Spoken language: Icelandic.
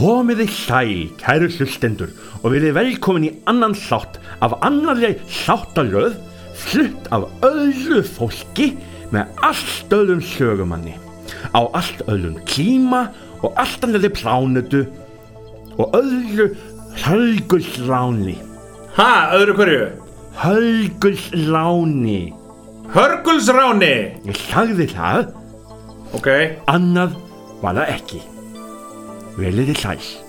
Komiði sæl, kæru hlustendur og verið velkomin í annan þátt af annarleg þáttalöð flutt af öðru fólki með allt öðrum sögumanni. Á allt öðrum klíma og allt annarri plánutu og öðru hölgulsláni Ha, öðru hverju? hölgulsláni Hörgulsráni. Ég sagði það. Ok. Annað var það ekki Welle des Gleich.